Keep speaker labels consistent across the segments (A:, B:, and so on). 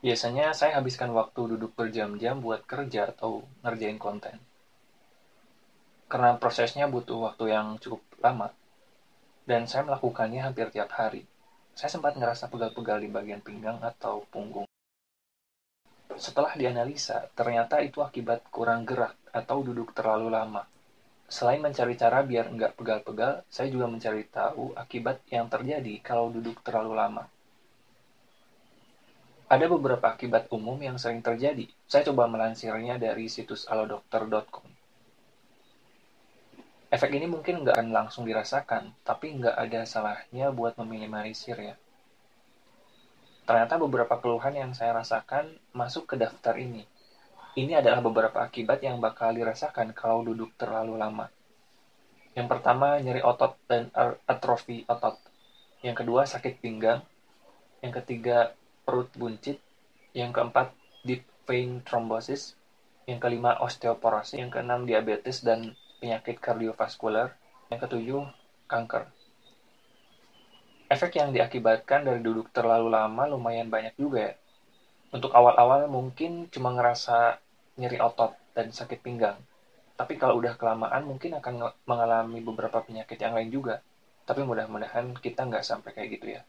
A: Biasanya saya habiskan waktu duduk berjam-jam buat kerja atau ngerjain konten. Karena prosesnya butuh waktu yang cukup lama, dan saya melakukannya hampir tiap hari. Saya sempat ngerasa pegal-pegal di bagian pinggang atau punggung. Setelah dianalisa, ternyata itu akibat kurang gerak atau duduk terlalu lama. Selain mencari cara biar nggak pegal-pegal, saya juga mencari tahu akibat yang terjadi kalau duduk terlalu lama. Ada beberapa akibat umum yang sering terjadi. Saya coba melansirnya dari situs alodokter.com. Efek ini mungkin nggak akan langsung dirasakan, tapi nggak ada salahnya buat meminimalisir ya. Ternyata beberapa keluhan yang saya rasakan masuk ke daftar ini. Ini adalah beberapa akibat yang bakal dirasakan kalau duduk terlalu lama. Yang pertama, nyeri otot dan atrofi otot. Yang kedua, sakit pinggang. Yang ketiga, perut buncit, yang keempat deep vein thrombosis, yang kelima osteoporosis, yang keenam diabetes dan penyakit kardiovaskular, yang ketujuh kanker. Efek yang diakibatkan dari duduk terlalu lama lumayan banyak juga ya. Untuk awal-awal mungkin cuma ngerasa nyeri otot dan sakit pinggang. Tapi kalau udah kelamaan mungkin akan mengalami beberapa penyakit yang lain juga. Tapi mudah-mudahan kita nggak sampai kayak gitu ya.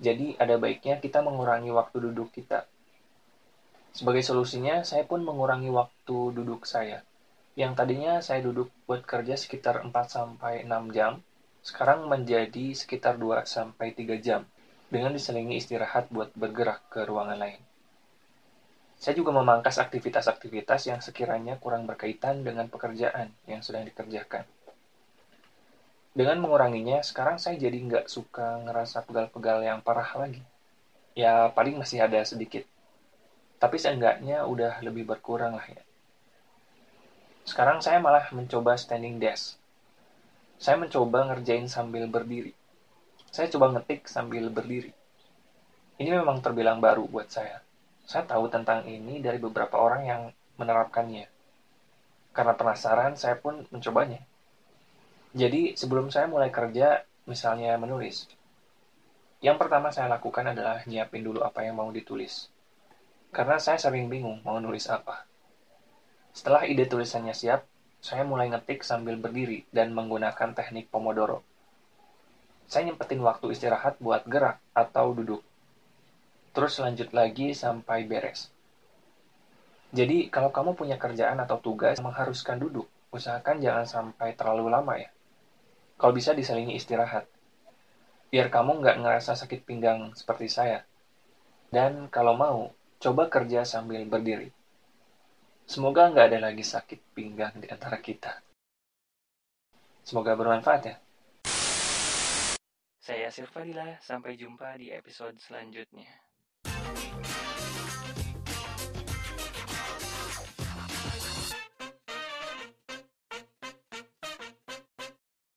A: Jadi ada baiknya kita mengurangi waktu duduk kita. Sebagai solusinya, saya pun mengurangi waktu duduk saya. Yang tadinya saya duduk buat kerja sekitar 4-6 jam, sekarang menjadi sekitar 2-3 jam, dengan diselingi istirahat buat bergerak ke ruangan lain. Saya juga memangkas aktivitas-aktivitas yang sekiranya kurang berkaitan dengan pekerjaan yang sedang dikerjakan dengan menguranginya, sekarang saya jadi nggak suka ngerasa pegal-pegal yang parah lagi. Ya, paling masih ada sedikit. Tapi seenggaknya udah lebih berkurang lah ya. Sekarang saya malah mencoba standing desk. Saya mencoba ngerjain sambil berdiri. Saya coba ngetik sambil berdiri. Ini memang terbilang baru buat saya. Saya tahu tentang ini dari beberapa orang yang menerapkannya. Karena penasaran, saya pun mencobanya. Jadi sebelum saya mulai kerja, misalnya menulis, yang pertama saya lakukan adalah nyiapin dulu apa yang mau ditulis. Karena saya sering bingung mau nulis apa. Setelah ide tulisannya siap, saya mulai ngetik sambil berdiri dan menggunakan teknik Pomodoro. Saya nyempetin waktu istirahat buat gerak atau duduk. Terus lanjut lagi sampai beres. Jadi, kalau kamu punya kerjaan atau tugas mengharuskan duduk, usahakan jangan sampai terlalu lama ya. Kalau bisa diselingi istirahat. Biar kamu nggak ngerasa sakit pinggang seperti saya. Dan kalau mau, coba kerja sambil berdiri. Semoga nggak ada lagi sakit pinggang di antara kita. Semoga bermanfaat ya. Saya Sirfadila, sampai jumpa di episode selanjutnya.